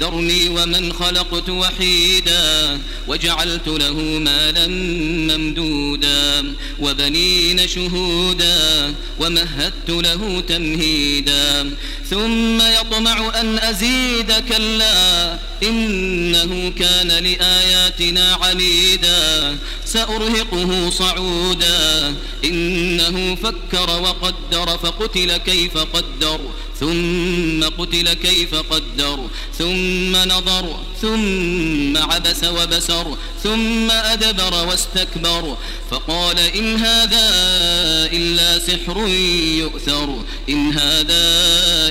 ذرني ومن خلقت وحيدا وجعلت له مالا ممدودا وبنين شهودا ومهدت له تمهيدا ثم يطمع أن أزيد كلا إنه كان لآياتنا عنيدا سأرهقه صعودا. إنه فكر وقدر فقتل كيف قدر ثم قتل كيف قدر ثم نظر ثم عبس وبسر ثم أدبر واستكبر. فقال إن هذا إلا سحر يؤثر إن هذا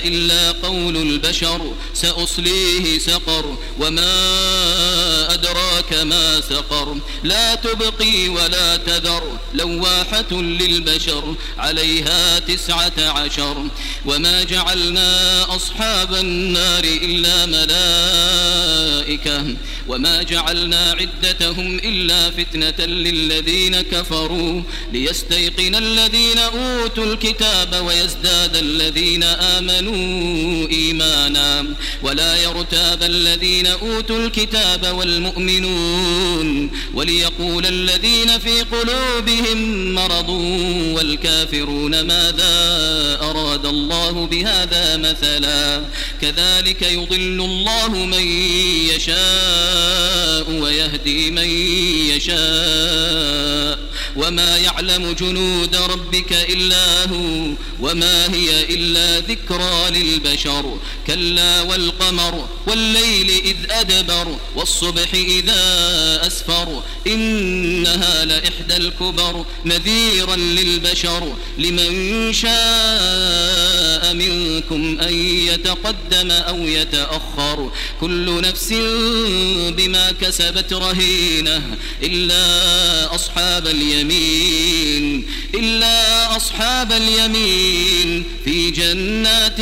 إلا قول البشر سأصليه سقر. وما أدراك ما سقر. لا تبقي ولا تذر. لواحة للبشر. عليها تسعة عشر. وما جعلنا أصحاب النار إلا ملائكة وما جعلنا عدتهم إلا فتنة للذين كفروا ليستيقن الذين أوتوا الكتاب ويزداد الذين آمنوا إيمانا ولا يرتاب الذين أوتوا الكتاب والمؤمنون وليقول الذين في قلوبهم مرض والكافرون ماذا أراد الله بهذا مثلا. كذلك يضل الله من يشاء ويهدي من وما يعلم جنود ربك إلا هو وما هي إلا ذكرى للبشر. كلا والقمر والليل إذ أدبر والصبح إذا أسفر. إنها لإحدى الكبر نذيرا للبشر. لمن شاء منكم أن يتقدم أو يتأخر. كل نفس بما كسبت رهينة إلا أصحاب اليمين. إلا أصحاب اليمين في جنات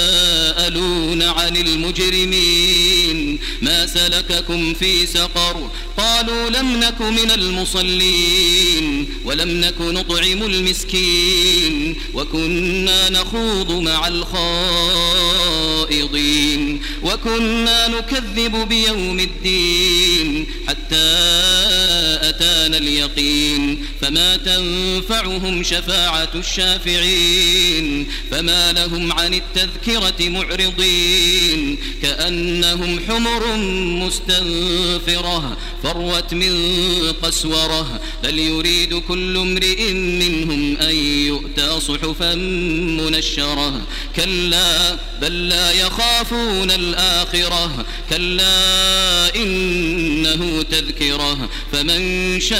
يتساءلون عن المجرمين. ما سلككم في سقر؟ قالوا لم نك من المصلين ولم نك نطعم المسكين وكنا نخوض مع الخائضين وكنا نكذب بيوم الدين حتى أتانا اليقين فما تنفعهم شفاعة الشافعين فما لهم عن التذكرة معرضين كأنهم حمر مستنفرة فروت من قسورة بل يريد كل امرئ منهم أن يؤتى صحفا منشرة كلا بل لا يخافون الآخرة كلا إنه تذكرة فمن